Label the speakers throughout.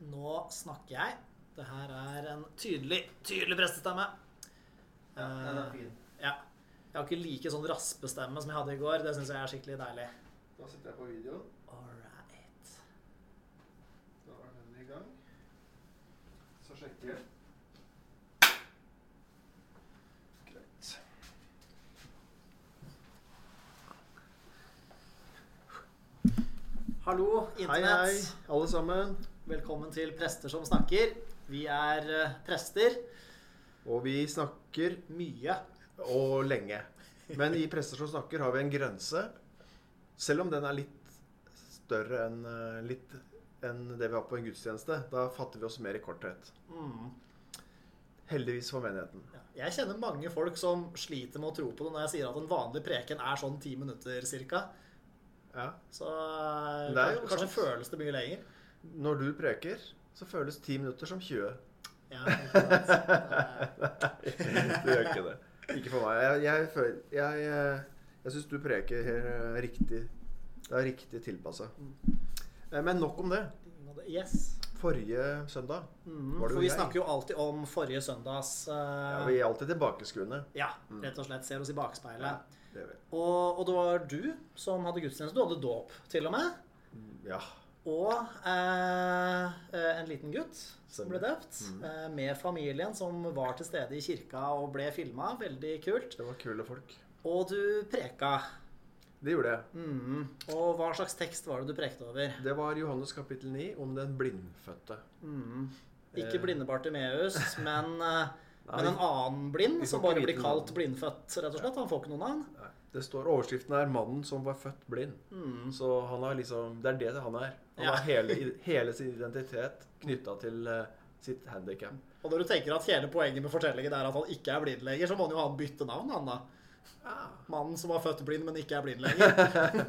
Speaker 1: nå snakker jeg. Det her er en tydelig, tydelig prestestemme.
Speaker 2: Ja, den er
Speaker 1: Eh,
Speaker 2: fin.
Speaker 1: ja. Jeg har ikke like sånn raspestemme som jeg hadde i går. Det syns jeg er skikkelig deilig.
Speaker 2: Da sitter jeg på videoen.
Speaker 1: All right.
Speaker 2: Da er den i gang. Så sjekker jeg. Greit.
Speaker 1: Hallo,
Speaker 2: Hei, hei, alle sammen.
Speaker 1: Velkommen til Prester som snakker. Vi er eh, prester.
Speaker 2: Og vi snakker
Speaker 1: Mye.
Speaker 2: og lenge. Men i Prester som snakker har vi en grense. Selv om den er litt større enn eh, litt enn det vi har på en gudstjeneste. Da fatter vi oss mer i korthet.
Speaker 1: Mm.
Speaker 2: Heldigvis for menigheten.
Speaker 1: Ja. Jeg kjenner mange folk som sliter med å tro på det når jeg sier at en vanlig preken er sånn ti minutter cirka.
Speaker 2: Ja.
Speaker 1: Så eh, kanskje
Speaker 2: sant.
Speaker 1: føles det mye lenger.
Speaker 2: Når du preker, så føles ti minutter som 20.
Speaker 1: Ja, Nei, du Det
Speaker 2: gjør ikke det. Ikke for meg. Jeg, jeg, jeg, eh, jeg syns du preker eh, riktig. Det er riktig tilpassa. Men nok om det.
Speaker 1: Yes.
Speaker 2: Forrige søndag
Speaker 1: Mm,
Speaker 2: Var det
Speaker 1: for vi
Speaker 2: jeg?
Speaker 1: snakker jo alltid om forrige søndags
Speaker 2: ja,
Speaker 1: eh,
Speaker 2: Vi er alltid tilbakeskuende.
Speaker 1: Ja, rett og slett ser oss i bakspeilet.
Speaker 2: Det gjør vi.
Speaker 1: Og, og det var du som hadde gudstjeneste. Du hadde dåp, til og med.
Speaker 2: Ja.
Speaker 1: Og eh, eh, en liten gutt som ble
Speaker 2: døpt,
Speaker 1: døpt. Eh, med familien som var til stede i kirka og ble filma. Veldig kult.
Speaker 2: Det var kule folk.
Speaker 1: Og du preka.
Speaker 2: Det gjorde jeg.
Speaker 1: Mm. Og hva slags tekst var det du prekte over?
Speaker 2: Det var Johannes kapittel 9 om den blindfødte.
Speaker 1: Mm. Ikke
Speaker 2: Eh.
Speaker 1: blinde Bartimeus, men, eh,
Speaker 2: Nei,
Speaker 1: men en annen blind som bare blir kalt blindfødt, rett og slett. Han får ikke noe navn.
Speaker 2: Det står Overskriften er 'Mannen som var født blind'.
Speaker 1: Mm.
Speaker 2: Så han har liksom Det er det han er. Han
Speaker 1: Ja.
Speaker 2: har hele, hele sin identitet knytta til uh, sitt handikap.
Speaker 1: Og når du tenker at hele poenget med fortellingen er at han ikke er blind lenger, så må han jo ha bytte navn, han da. Mannen som var født blind, men ikke er blind lenger.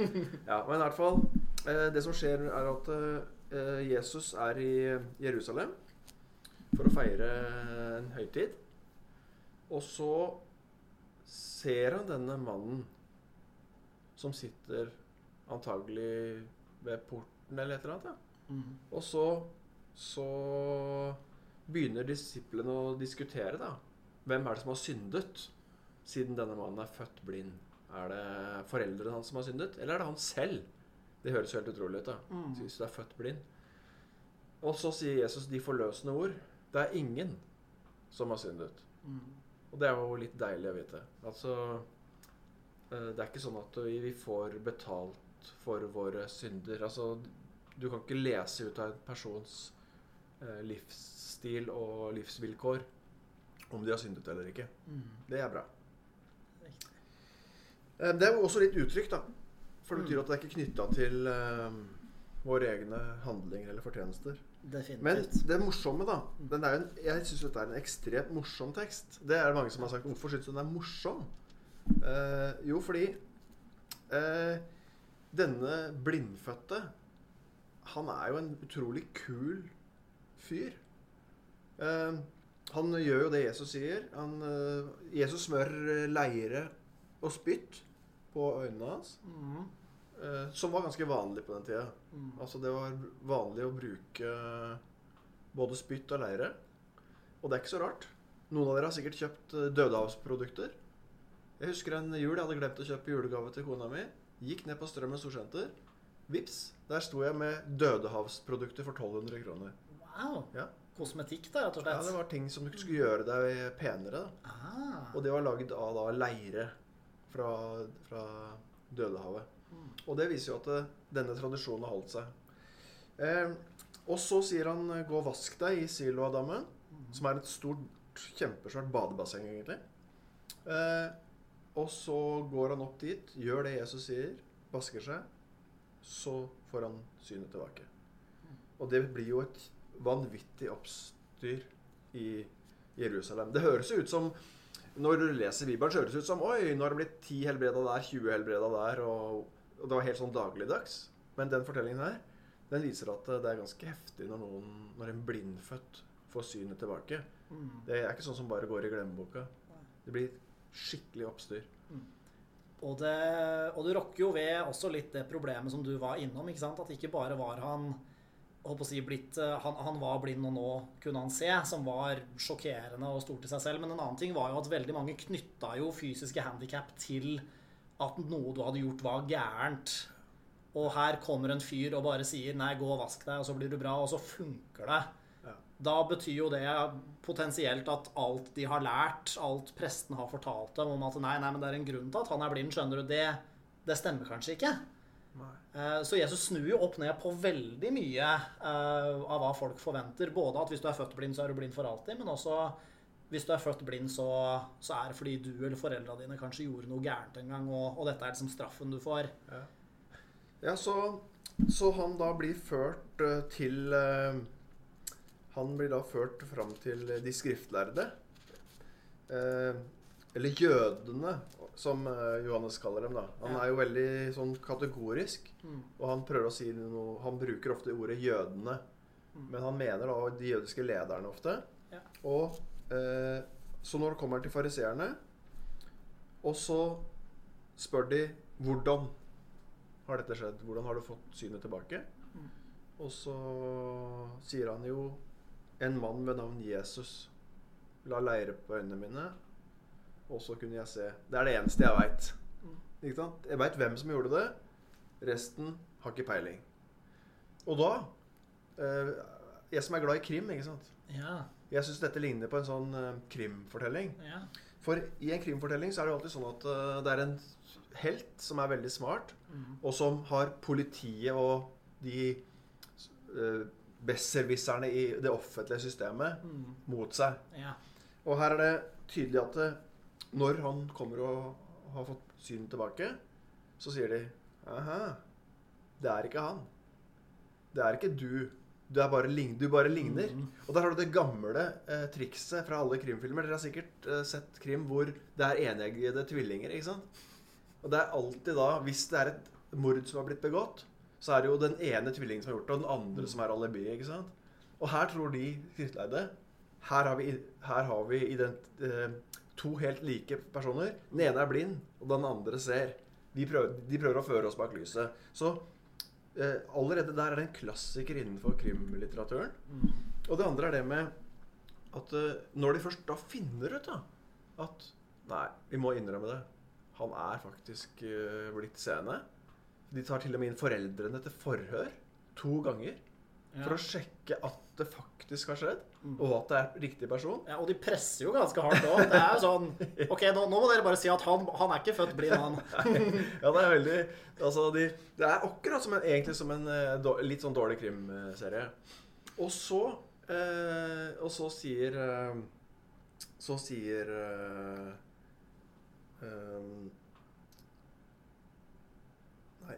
Speaker 2: Ja, men i hvert fall Uh, Det som skjer, er at uh, Jesus er i Jerusalem for å feire en høytid. Og så ser han denne mannen som sitter antagelig ved porten eller et eller annet. Ja.
Speaker 1: Mm.
Speaker 2: Og så, så begynner disiplene å diskutere, da. Hvem er det som har syndet, siden denne mannen er født blind? Er det foreldrene hans som har syndet, eller er det han selv? Det høres helt utrolig ut, da.
Speaker 1: Mm.
Speaker 2: Hvis du er født blind. Og så sier Jesus de forløsende ord. Det er ingen som har syndet.
Speaker 1: Mm.
Speaker 2: Og det er jo litt deilig å vite. Altså Det er ikke sånn at vi får betalt for våre synder. Altså Du kan ikke lese ut av en persons eh, livsstil og livsvilkår om de har syndet eller ikke.
Speaker 1: Mm.
Speaker 2: Det er bra. Eh, Det er jo også litt uttrykk, da. For det betyr
Speaker 1: Mm.
Speaker 2: at det er ikke knytta til eh, våre egne handlinger eller fortjenester. Men det morsomme, da er en, Jeg syns dette er en ekstremt morsom tekst. Det er det mange som har sagt. Hvorfor syns du den er morsom? Eh, jo, fordi uh, denne blindfødte Han er jo en utrolig kul fyr. Uh, han gjør jo det Jesus sier. Han, Jesus smører leire og spytt på øynene hans.
Speaker 1: Mm.
Speaker 2: som var ganske vanlig på den tida.
Speaker 1: Mm.
Speaker 2: Altså det var vanlig å bruke både spytt og leire. Og det er ikke så rart. Noen av dere har sikkert kjøpt eh, dødehavsprodukter. Jeg husker en jul jeg hadde glemt å kjøpe julegave til kona mi. Gikk ned på Strømmen storsenter. Vips, der sto jeg med dødehavsprodukter for 1200 kroner.
Speaker 1: Wow.
Speaker 2: Ja.
Speaker 1: Kosmetikk, da, rett og
Speaker 2: Ja. Det var ting som skulle gjøre deg penere. da.
Speaker 1: Ah.
Speaker 2: Og det var lagd av da leire fra, fra Dødehavet.
Speaker 1: Mm.
Speaker 2: Og det viser jo at eh, denne tradisjonen har holdt seg. Eh, og så sier han eh, 'gå og vask deg' i Siloadammen, som er et stort, kjempesvært badebasseng, egentlig. Eh, og så går han opp dit, gjør det Jesus sier, vasker seg. Så får han synet tilbake. Og det blir jo et vanvittig oppstyr i Jerusalem. Det høres jo ut som Når du leser Bibelen, så høres det ut som Oi, nå har det blitt 10 helbreda der, 20 helbreda der, og, og det var helt sånn dagligdags. Men den fortellingen her, den viser at det er ganske heftig når, noen, når en blindfødt får synet tilbake.
Speaker 1: Mm.
Speaker 2: Det er ikke sånn som bare går i glemmeboka. Det blir skikkelig oppstyr.
Speaker 1: Og, det, og du rokker jo ved også litt det problemet som du var innom. ikke sant? At ikke bare var han å si, blitt, eh, han, han, var blind, og nå kunne han se, som var sjokkerende og stort i seg selv. Men en annen ting var jo at veldig mange knytta jo fysiske handikap til at noe du hadde gjort, var gærent. Og her kommer en fyr og bare sier 'nei, gå og vask deg', og så blir du bra, og så funker det. Da betyr jo det potensielt at alt de har lært, alt presten har fortalt dem om at 'nei, nei, men det er en grunn til at han er blind', skjønner du, det, det stemmer kanskje ikke. Nei. så Jesus snur jo opp ned på veldig mye uh, av hva folk forventer. Både at hvis du er født blind, så er du blind for alltid, men også hvis du er født blind, så, så er det fordi du eller foreldra dine kanskje gjorde noe gærent en gang, og, og dette er liksom straffen du får.
Speaker 2: Ja, ja så, så, han da blir ført uh, til Han blir da ført fram til de skriftlærde. Eh, eller jødene, som Johannes kaller dem. da. Han ja. er jo veldig sånn kategorisk. Mm. Og han prøver å si noe Han bruker ofte ordet 'jødene'. Mm. Men han mener da de jødiske lederne ofte. Ja. Og Eh, så når det kommer til fariseerne, og så spør de hvordan har dette skjedd? Hvordan har du fått synet tilbake? Mm. Og så sier han jo en mann ved navn Jesus la leire på øynene mine, og så kunne jeg se. Det er det eneste jeg veit. Jeg veit hvem som gjorde det. Resten har ikke peiling. Og da eh, Jeg som er glad i krim, ikke sant.
Speaker 1: Ja.
Speaker 2: Jeg syns dette ligner på en sånn uh, krimfortelling.
Speaker 1: Ja.
Speaker 2: For i en krimfortelling så er det jo alltid sånn at uh, det er en helt som er veldig smart, mm. og som har politiet og de besserwisserne i det offentlige systemet mm. mot seg.
Speaker 1: Ja.
Speaker 2: Og her er det tydelig at det, når han kommer og har fått synet tilbake, så sier de Aha, det er ikke han. Det er ikke du du, bare, du bare ligner. Mm. Og der har du det gamle eh, trikset fra alle krimfilmer. Dere har sikkert eh, sett krim hvor det er eneggede tvillinger. ikke sant? Og det er alltid da, hvis det er et mord som har blitt begått, så er det jo den ene tvillingen som har gjort det, og den andre mm. som er alibi. ikke sant? Og her tror de skriftleide Her har vi, her har vi ident, eh, to helt like personer. Den ene er blind, og den andre ser. De prøver, de prøver å føre oss bak lyset. Så eh, allerede der er det en klassiker innenfor krimlitteraturen. Mm. Og det andre er det med at eh, når de først da finner ut da, at Nei, vi må innrømme det. Han er faktisk eh, blitt seende. De tar til og med inn foreldrene til forhør to ganger. Ja. For å sjekke at det faktisk har skjedd, mm. og at det er riktig person.
Speaker 1: Ja, Og de presser jo ganske hardt òg. Det er jo sånn Ok, nå, nå, må dere bare si at han, han er ikke født blind, han.
Speaker 2: ja, det er veldig Altså, de, det er akkurat som en, egentlig som en uh, litt sånn dårlig krimserie. Og så eh, Og så sier eh, Så sier um, Nei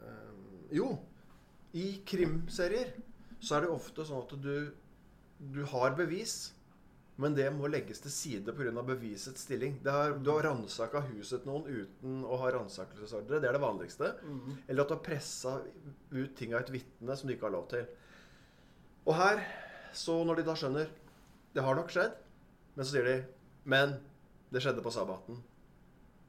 Speaker 2: um, Jo. I krimserier så er det ofte sånn at du, du har bevis, men det må legges til side pga. bevisets stilling. Er, du har ransaka huset noen uten å ha ransakelsesordre. Det er det vanligste. Mm. Eller at du har pressa ut ting av et vitne som du ikke har lov til. Og her, så når de da skjønner Det har nok skjedd, men så sier de Men det skjedde på sabbaten.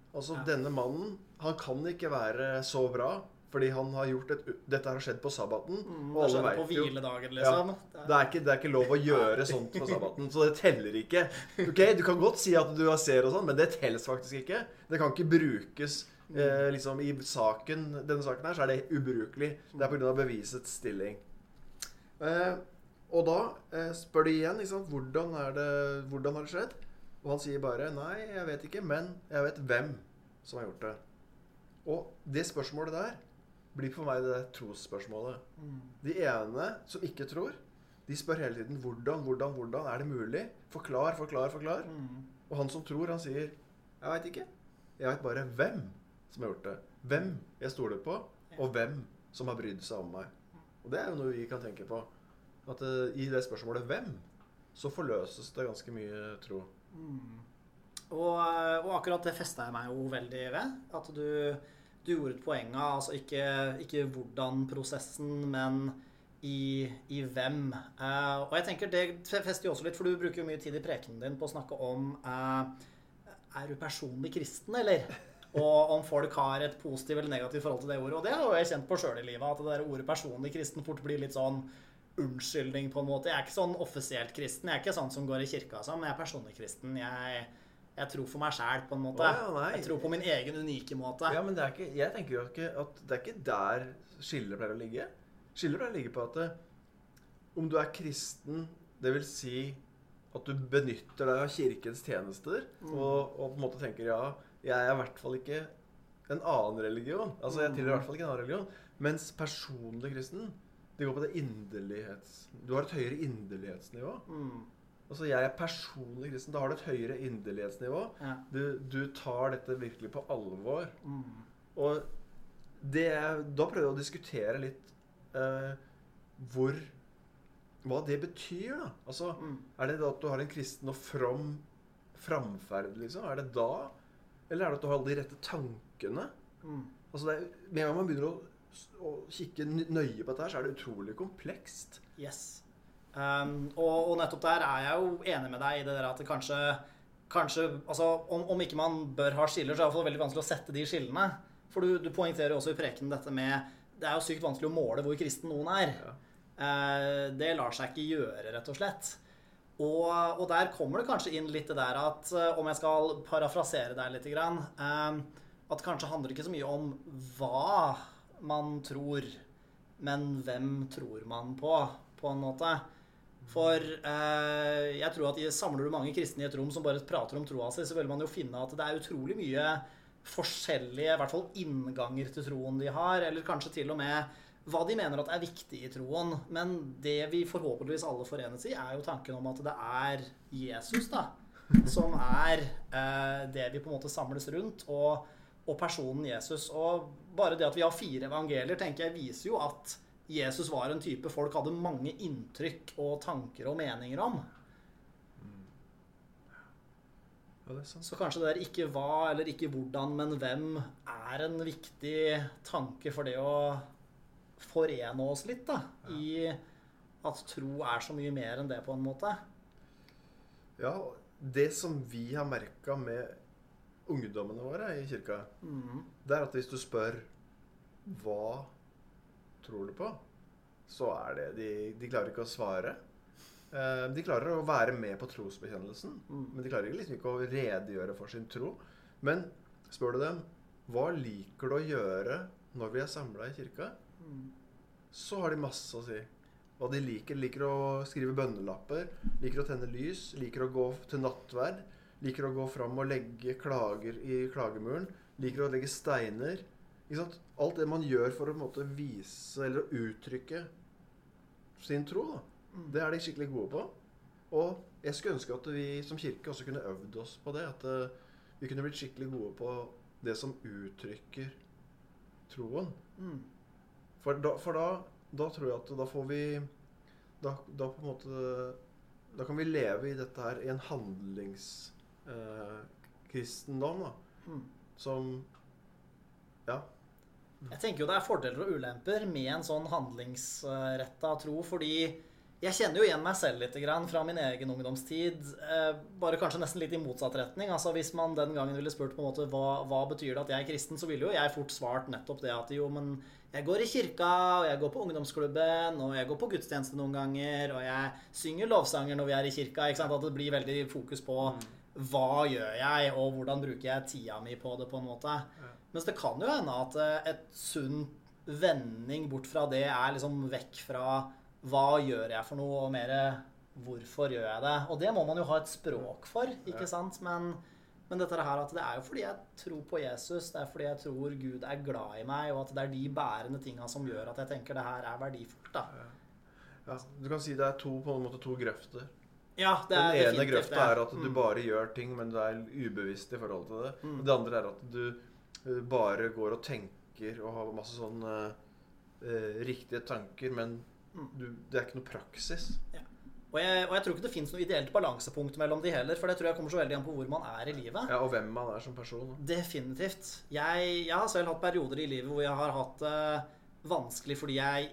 Speaker 2: Altså, ja. denne mannen, han kan ikke være så bra fordi han har gjort et Dette har skjedd på sabbaten.
Speaker 1: Mm, og alle vet jo liksom.
Speaker 2: Ja, det, er ikke, det, er ikke, lov å gjøre sånt på sabbaten. Så det teller ikke. Ok, Du kan godt si at du har ser og sånn, men det telles faktisk ikke. Det kan ikke brukes eh, liksom i saken Denne saken her så er det ubrukelig. Det er pga. bevisets stilling. Eh, og da eh, spør de igjen liksom? Hvordan, det, hvordan har det skjedd. Og han sier bare 'Nei, jeg vet ikke, men jeg vet hvem som har gjort det'. Og det spørsmålet der blir for meg det trosspørsmålet. Mm. De ene som ikke tror, de spør hele tiden hvordan, hvordan, hvordan. Er det mulig? Forklar, forklar, forklar. Mm. Og han som tror, han sier Jeg veit ikke. Jeg veit bare hvem som har gjort det. Hvem jeg stoler på, og hvem som har brydd seg om meg. Og det er jo noe vi kan tenke på. At uh, i det spørsmålet 'hvem', så forløses det ganske mye tro.
Speaker 1: Mm. Og, eh, og, akkurat det festa jeg meg jo veldig ved. At du du gjorde et poeng av altså ikke, ikke, hvordan prosessen, men i, i hvem. Uh, og jeg tenker det fester jo også litt, for du bruker jo mye tid i prekenen din på å snakke om uh, Er du personlig kristen, eller? Og om folk har et positivt eller negativt forhold til det ordet. Og det har jeg kjent på sjøl i livet, at det der ordet personlig kristen fort blir litt sånn unnskyldning, på en måte. Jeg er ikke sånn offisielt kristen. Jeg er ikke sånn som går i kirka og sånn, men jeg er personlig kristen. Jeg, jeg tror for meg sjæl, på en måte.
Speaker 2: Oh, ja,
Speaker 1: jeg tror på min egen unike måte.
Speaker 2: Ja, men det er ikke, jeg tenker jo ikke at det er ikke der skillet pleier å ligge. Skillet pleier å ligge på at om du er kristen, det vil si at du benytter deg av kirkens tjenester,
Speaker 1: Mm.
Speaker 2: og, og på en måte tenker ja, jeg er i hvert fall ikke en annen religion. Altså, jeg tilhører i hvert fall ikke en annen religion. Mens personlig kristen, det går på det inderlighets... Du har et høyere inderlighetsnivå.
Speaker 1: Mm.
Speaker 2: Altså, jeg er personlig kristen. Da har du et høyere inderlighetsnivå.
Speaker 1: Ja.
Speaker 2: Du, du tar dette virkelig på alvor.
Speaker 1: Mm.
Speaker 2: Og det, da prøvde jeg å diskutere litt eh, hvor Hva det betyr, da. Altså,
Speaker 1: Mm.
Speaker 2: Er det da at du har en kristen og from framferd, liksom? Er det da? Eller er det at du har alle de rette tankene?
Speaker 1: Mm.
Speaker 2: Altså, det er, Med en gang man begynner å, å kikke nøye på dette, her, så er det utrolig komplekst.
Speaker 1: Yes. Um, og, og nettopp der er jeg jo enig med deg i det der at det kanskje Kanskje, altså om, om ikke man bør ha skiller, så er det iallfall veldig vanskelig å sette de skillene. For du, du poengterer jo også i prekenen dette med Det er jo sykt vanskelig å måle hvor kristen noen er.
Speaker 2: Ja.
Speaker 1: Uh, det lar seg ikke gjøre, rett og slett. Og, og der kommer det kanskje inn litt det der at eh, Om jeg skal parafrasere deg litt, grann, uh, at kanskje handler det ikke så mye om hva man tror, men hvem tror man på, på en måte. For eh, jeg tror at samler du mange kristne i et rom som bare prater om troa si, så vil man jo finne at det er utrolig mye forskjellige i hvert fall innganger til troen de har, eller kanskje til og med hva de mener at er viktig i troen. Men det vi forhåpentligvis alle forenes i, er jo tanken om at det er Jesus, da. Som er eh, det vi på en måte samles rundt. Og, og personen Jesus. Og bare det at vi har fire evangelier, tenker jeg viser jo at Jesus var en type folk hadde mange inntrykk og tanker og meninger om.
Speaker 2: Ja, er sant.
Speaker 1: Så kanskje det der ikke hva eller ikke hvordan, men hvem er en viktig tanke for det å forene oss litt, da. I at tro er så mye mer enn det, på en måte.
Speaker 2: Ja, det som vi har merka med ungdommene våre i kirka,
Speaker 1: Mm.
Speaker 2: det er at hvis du spør hva tror du på, så er det De, de klarer ikke å svare. Eh, De klarer å være med på trosbekjennelsen,
Speaker 1: Mm.
Speaker 2: men de klarer liksom ikke å redegjøre for sin tro. Men spør du dem hva liker du å gjøre når vi er samla i kirka,
Speaker 1: Mm.
Speaker 2: så har de masse å si. Hva de liker. Liker å skrive bønnelapper, liker å tenne lys, liker å gå til nattverd, liker å gå fram og legge klager i klagemuren, liker å legge steiner. Ikke sant? Alt det man gjør for å på en måte vise eller uttrykke sin tro, da.
Speaker 1: Mm.
Speaker 2: Det er de skikkelig gode på. Og jeg skulle ønske at vi som kirke også kunne øvd oss på det. At eh, vi kunne blitt skikkelig gode på det som uttrykker troen.
Speaker 1: Mm.
Speaker 2: For da, for da, da tror jeg at da får vi da, da på en måte Da kan vi leve i dette her i en handlingskristendom, da.
Speaker 1: Mm.
Speaker 2: Som Ja.
Speaker 1: Jeg tenker jo det er fordeler og ulemper med en sånn handlingsretta tro, fordi jeg kjenner jo igjen meg selv litt fra min egen ungdomstid. Eh, bare kanskje nesten litt i motsatt retning. Altså Hvis man den gangen ville spurt på en måte hva, hva betyr det at jeg er kristen, så ville jo jeg fort svart nettopp det at jo, men jeg går i kirka, og jeg går på ungdomsklubben, og jeg går på gudstjeneste noen ganger, og jeg synger lovsanger når vi er i kirka. At det blir veldig fokus på hva gjør jeg, og hvordan bruker jeg tida mi på det, på en måte. Mens det kan jo hende at eh, et sunn vending bort fra det er liksom vekk fra hva gjør jeg for noe, og mer hvorfor gjør jeg det. Og det må man jo ha et språk for, ikke
Speaker 2: Ja.
Speaker 1: sant? Men, men dette her at det er jo fordi jeg tror på Jesus, det er fordi jeg tror Gud er glad i meg, og at det er de bærende tinga som gjør at jeg tenker det her er verdifullt, da.
Speaker 2: ja. Du kan si det er to, på en måte to grøfter.
Speaker 1: Ja, det
Speaker 2: Den
Speaker 1: er
Speaker 2: ene
Speaker 1: definitivt
Speaker 2: grøfta er at du
Speaker 1: Mm.
Speaker 2: bare gjør ting, men du er ubevisst i forhold til det.
Speaker 1: Mm.
Speaker 2: Og det andre er at du eh, bare går og tenker og har masse sånn eh, eh, riktige tanker, men
Speaker 1: Mm.
Speaker 2: du, det er ikke noe praksis.
Speaker 1: Og jeg, og jeg tror ikke det fins noe ideelt balansepunkt mellom de heller, for det tror jeg kommer så veldig an på hvor man er i livet.
Speaker 2: Ja, Og hvem man er som person. da.
Speaker 1: Definitivt. Jeg, jeg har selv hatt perioder i livet hvor jeg har hatt det vanskelig fordi jeg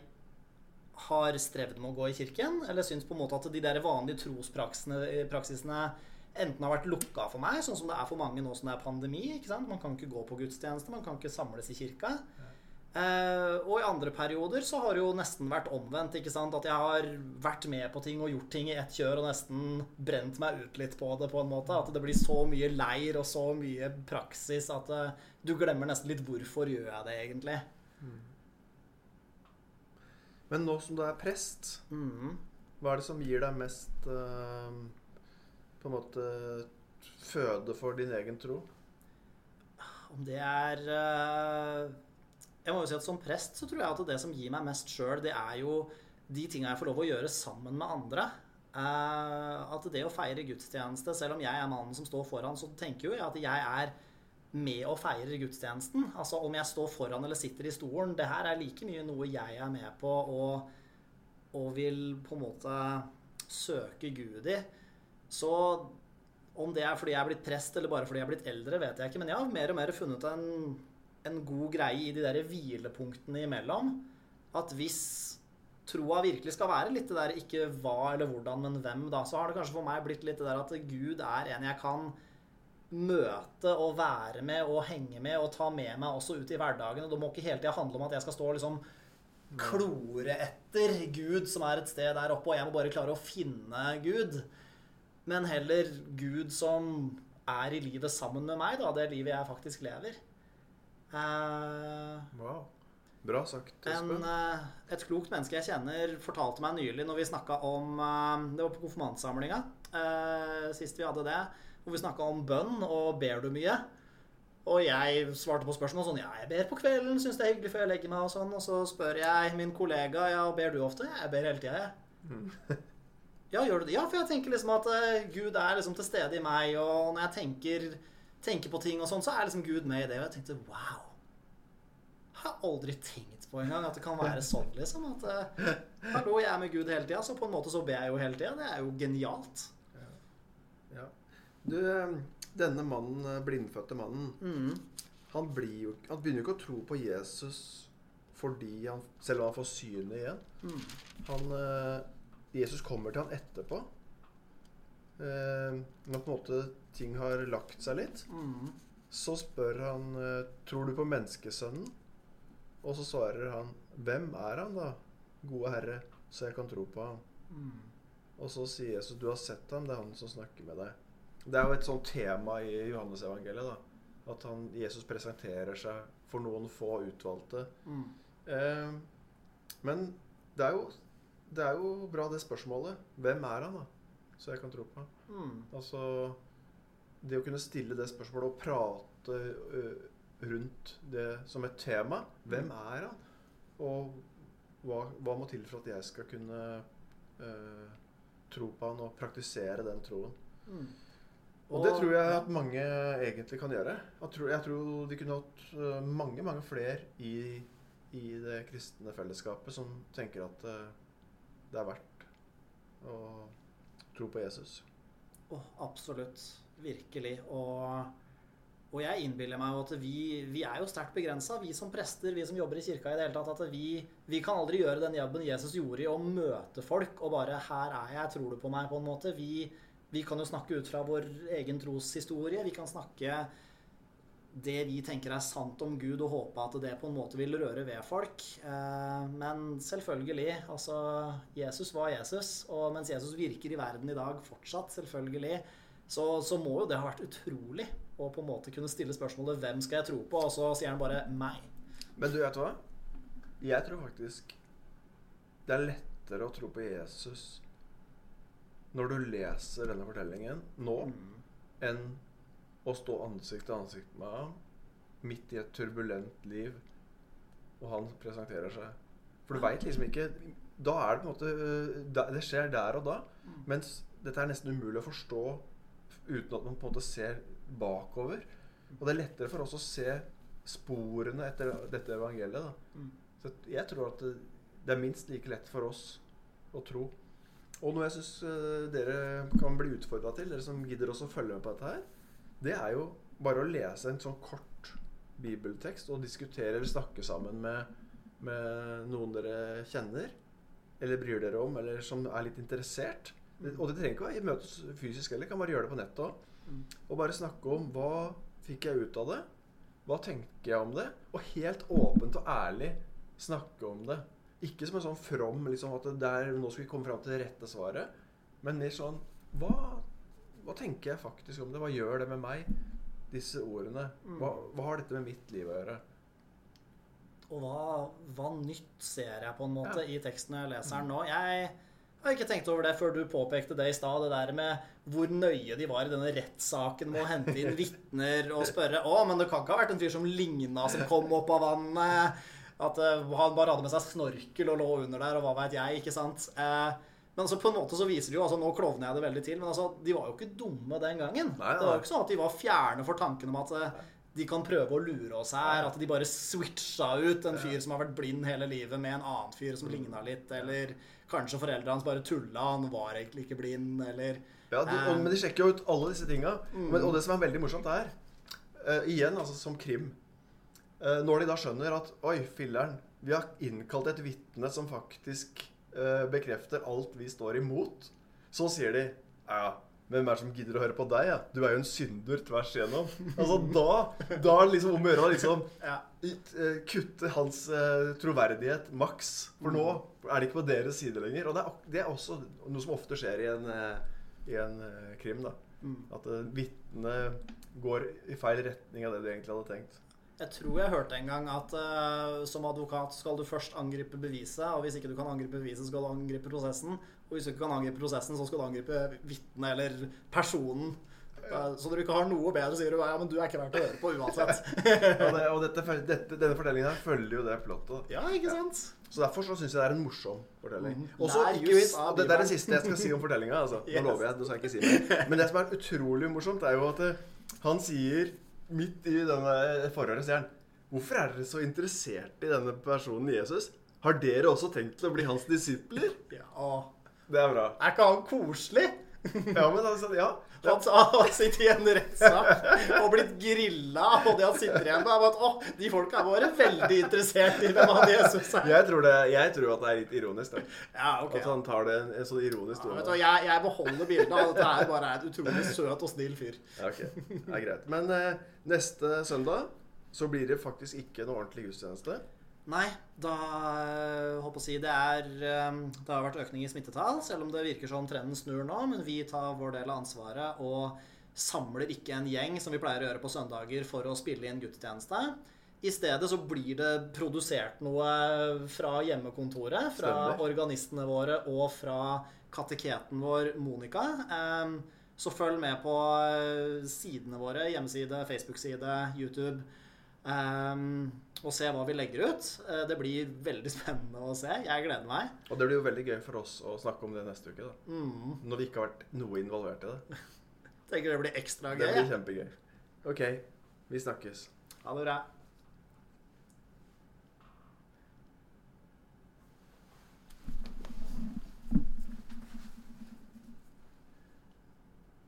Speaker 1: har strevd med å gå i kirken, eller syns på en måte at de der vanlige trospraksisene enten har vært lukka for meg, sånn som det er for mange nå som det er pandemi. ikke sant? Man kan ikke gå på gudstjeneste, man kan ikke samles i kirka. Eh, og i andre perioder så har det jo nesten vært omvendt. ikke sant? At jeg har vært med på ting og gjort ting i ett kjør og nesten brent meg ut litt på det. på en måte. At det blir så mye leir og så mye praksis at eh, du glemmer nesten litt hvorfor gjør jeg det egentlig.
Speaker 2: Men nå som du er prest,
Speaker 1: Mm.
Speaker 2: hva er det som gir deg mest uh, på en måte føde for din egen tro?
Speaker 1: Om det er uh, Jeg må jo si at som prest så tror jeg at det som gir meg mest sjøl, det er jo de tinga jeg får lov å gjøre sammen med andre. Uh, at det å feire gudstjeneste, selv om jeg er mannen som står foran, så tenker jo jeg at jeg er med og feirer gudstjenesten. Altså om jeg står foran eller sitter i stolen. Det her er like mye noe jeg er med på og, og vil på en måte søke Gud i. Så om det er fordi jeg er blitt prest eller bare fordi jeg er blitt eldre, vet jeg ikke. Men jeg har mer og mer funnet en, en god greie i de der hvilepunktene imellom. At hvis troa virkelig skal være litt det der ikke hva eller hvordan, men hvem, da, så har det kanskje for meg blitt litt det der at Gud er en jeg kan møte og være med og henge med og ta med meg også ut i hverdagen. Og det må ikke hele tida handle om at jeg skal stå og liksom klore etter Gud som er et sted der oppe, og jeg må bare klare å finne Gud. Men heller Gud som er i livet sammen med meg, da. Det livet jeg faktisk lever. Uh,
Speaker 2: Wow. Bra sagt,
Speaker 1: en,
Speaker 2: Espen.
Speaker 1: eh, et klokt menneske jeg kjenner, fortalte meg nylig når vi snakka om uh, Det var på konfirmantsamlinga sist vi hadde det. Hvor vi snakka om bønn og ber du mye. Og jeg svarte på spørsmål sånn Ja, jeg ber på kvelden, syns det er hyggelig før jeg legger meg. Og sånn Og så spør jeg min kollega Ja, ber du ofte? Jeg ber hele tida, jeg. Ja, gjør du det? Ja, for jeg tenker liksom at eh, Gud er liksom til stede i meg, og når jeg tenker, tenker på ting og sånn, så er liksom Gud med i det. Og jeg tenkte wow. Jeg Har aldri tenkt på engang at det kan være sånn, liksom. At eh, hallo, jeg er med Gud hele tida, så på en måte så ber jeg jo hele tida. Det er jo genialt.
Speaker 2: Du, denne mannen, eh, blindfødte mannen,
Speaker 1: Mm.
Speaker 2: han, blir jo, han begynner jo ikke å tro på Jesus fordi han, selv om han får synet igjen.
Speaker 1: Mm.
Speaker 2: Han, eh, Jesus kommer til han etterpå. Eh, når på en måte ting har lagt seg litt.
Speaker 1: Mm.
Speaker 2: Så spør han eh, tror du på menneskesønnen. Og så svarer han hvem er han da, gode herre, så jeg kan tro på ham.
Speaker 1: Mm.
Speaker 2: Og så sier Jesus du har sett ham, det er han som snakker med deg. Det er jo et sånt tema i Johannesevangeliet. da, At han, Jesus presenterer seg for noen få utvalgte.
Speaker 1: Mm.
Speaker 2: Eh, men det er, jo, det er jo bra det spørsmålet. Hvem er han, da? Så jeg kan tro på ham.
Speaker 1: Mm.
Speaker 2: Altså Det å kunne stille det spørsmålet og prate ø, rundt det som et tema. Hvem er han? Og hva, hva må til for at jeg skal kunne ø, tro på han og praktisere den troen?
Speaker 1: Mm.
Speaker 2: Og det tror jeg at mange egentlig kan gjøre. Jeg tror, jeg tror de kunne hatt mange, mange flere i, i det kristne fellesskapet som tenker at det er verdt å tro på Jesus.
Speaker 1: Oh, absolutt. Virkelig. Og, og jeg innbiller meg jo at vi, vi er jo sterkt begrensa, vi som prester, vi som jobber i kirka i det hele tatt. At vi, vi kan aldri gjøre den jobben Jesus gjorde i å møte folk og bare 'Her er jeg, tror du på meg?' på en måte. Vi, vi kan jo snakke ut fra vår egen troshistorie. Vi kan snakke det vi tenker er sant om Gud, og håpe at det på en måte vil røre ved folk. Eh, men selvfølgelig, altså Jesus var Jesus, og mens Jesus virker i verden i dag fortsatt, selvfølgelig, så, så må jo det ha vært utrolig å på en måte kunne stille spørsmålet 'Hvem skal jeg tro på?' Og så sier han bare 'meg'.
Speaker 2: Men du vet hva? Jeg tror faktisk det er lettere å tro på Jesus når du leser denne fortellingen nå,
Speaker 1: Mm.
Speaker 2: enn å stå ansikt til ansikt med ham midt i et turbulent liv, og han presenterer seg. For du veit liksom ikke Da er det på en måte øh, Det skjer der og da.
Speaker 1: Mm.
Speaker 2: Mens dette er nesten umulig å forstå uten at man på en måte ser bakover. Og det er lettere for oss å se sporene etter dette evangeliet. da.
Speaker 1: Mm.
Speaker 2: Så jeg tror at det, det er minst like lett for oss å tro. Og noe jeg syns dere kan bli utfordra til, dere som gidder også å følge med på dette her, det er jo bare å lese en sånn kort bibeltekst og diskutere eller snakke sammen med, med noen dere kjenner, eller bryr dere om, eller som er litt interessert. Og det trenger ikke å møtes fysisk heller. Kan bare gjøre det på nettet òg.
Speaker 1: Mm.
Speaker 2: Og bare snakke om hva fikk jeg ut av det? Hva tenker jeg om det? Og helt åpent og ærlig snakke om det. Ikke som en sånn from liksom at der, nå skal vi komme fram til det rette svaret. Men mer sånn hva, hva tenker jeg faktisk om det? Hva gjør det med meg? Disse ordene. Hva, hva har dette med mitt liv å gjøre?
Speaker 1: Og hva, hva nytt ser jeg på en måte
Speaker 2: Ja.
Speaker 1: i teksten jeg leser den nå? Jeg har ikke tenkt over det før du påpekte det i stad, det der med hvor nøye de var i denne rettssaken med å hente inn vitner og spørre Å, men det kan ikke ha vært en fyr som ligna, som kom opp av vannet. At eh, han bare hadde med seg snorkel og lå under der, og hva veit jeg, ikke sant. Eh, men altså, på en måte så viser det jo altså Nå klovner jeg det veldig til, men altså, de var jo ikke dumme den gangen.
Speaker 2: Nei, nei.
Speaker 1: Det var jo ikke sånn at de var fjerne for tanken om at eh, de kan prøve å lure oss her. At de bare switcha ut en fyr som har vært blind hele livet, med en annen fyr som ligna litt. Eller kanskje foreldrene hans bare tulla, han var egentlig ikke blind, eller
Speaker 2: Ja, de, og, Men de sjekker jo ut alle disse tinga. Mm. og det som er veldig morsomt, er uh, Igjen, altså som krim Når de da skjønner at Oi, filler'n, vi har innkalt et vitne som faktisk eh, bekrefter alt vi står imot, så sier de Ja, hvem er det som gidder å høre på deg? Ja? Du er jo en synder tvers igjennom. Altså da Da er det liksom om å gjøre å liksom eh, kutte hans eh, troverdighet maks. For nå er det ikke på deres side lenger. Og det er, det er også noe som ofte skjer i en, eh, i en eh, krim. da
Speaker 1: Mm.
Speaker 2: At uh, vitnet går i feil retning av det du egentlig hadde tenkt.
Speaker 1: Jeg tror jeg hørte en gang at uh, som advokat skal du først angripe beviset, og hvis ikke du kan angripe beviset, skal du angripe prosessen. Og hvis du ikke kan angripe prosessen, så skal du angripe vitnet eller personen. Eh, Så når du ikke har noe bedre, sier du ja, men du er ikke verdt å høre på uansett.
Speaker 2: Og, det, og dette, dette, denne fortellingen her følger jo det plottet.
Speaker 1: Ja, ikke sant?
Speaker 2: Så derfor så syns jeg det er en morsom fortelling.
Speaker 1: Mm.
Speaker 2: Og Nei,
Speaker 1: Lær
Speaker 2: ikke
Speaker 1: jus
Speaker 2: og det, det er det siste jeg skal si om fortellinga. Altså.
Speaker 1: Yes.
Speaker 2: Nå lover jeg, nå skal jeg ikke si mer. Men det som er utrolig morsomt, er jo at eh, han sier midt i denne forhøret sier han Hvorfor er dere så interessert i denne personen Jesus? Har dere også tenkt til å bli hans disipler?
Speaker 1: Ja.
Speaker 2: Det er bra.
Speaker 1: Er ikke han koselig?
Speaker 2: Ja, men altså, ja.
Speaker 1: Han har sittet i en rettssak og blitt grilla, og det han sitter igjen med, er at å, de folka er bare veldig interessert i hvem han Jesus er.
Speaker 2: Jeg tror, det, jeg tror at det er litt ironisk. Da.
Speaker 1: Ja, okay,
Speaker 2: At han tar det en, sånn ironisk
Speaker 1: Ja, vet du, jeg, jeg beholder bildet av at dette er bare et utrolig søt og snill fyr.
Speaker 2: Ja, ok. Det er greit. Men eh, neste søndag så blir det faktisk ikke noe ordentlig gudstjeneste.
Speaker 1: Nei, da håper håper å si det er øh, Det har vært økning i smittetall, selv om det virker som trenden snur nå. Men vi tar vår del av ansvaret og samler ikke en gjeng som vi pleier å gjøre på søndager for å spille inn gudstjeneste. I stedet så blir det produsert noe fra hjemmekontoret, fra
Speaker 2: Stemmer.
Speaker 1: organistene våre og fra kateketen vår Monica. Så følg med på øh, sidene våre, hjemmeside, Facebook-side, YouTube. Ehm, og se hva vi legger ut. Eh, Det blir veldig spennende å se. Jeg gleder meg.
Speaker 2: Og det blir jo veldig gøy for oss å snakke om det neste uke. da.
Speaker 1: Mm.
Speaker 2: Når vi ikke har vært noe involvert i det.
Speaker 1: Tenker det blir ekstra gøy.
Speaker 2: Det blir kjempegøy. Ok, vi snakkes.
Speaker 1: Ha det bra.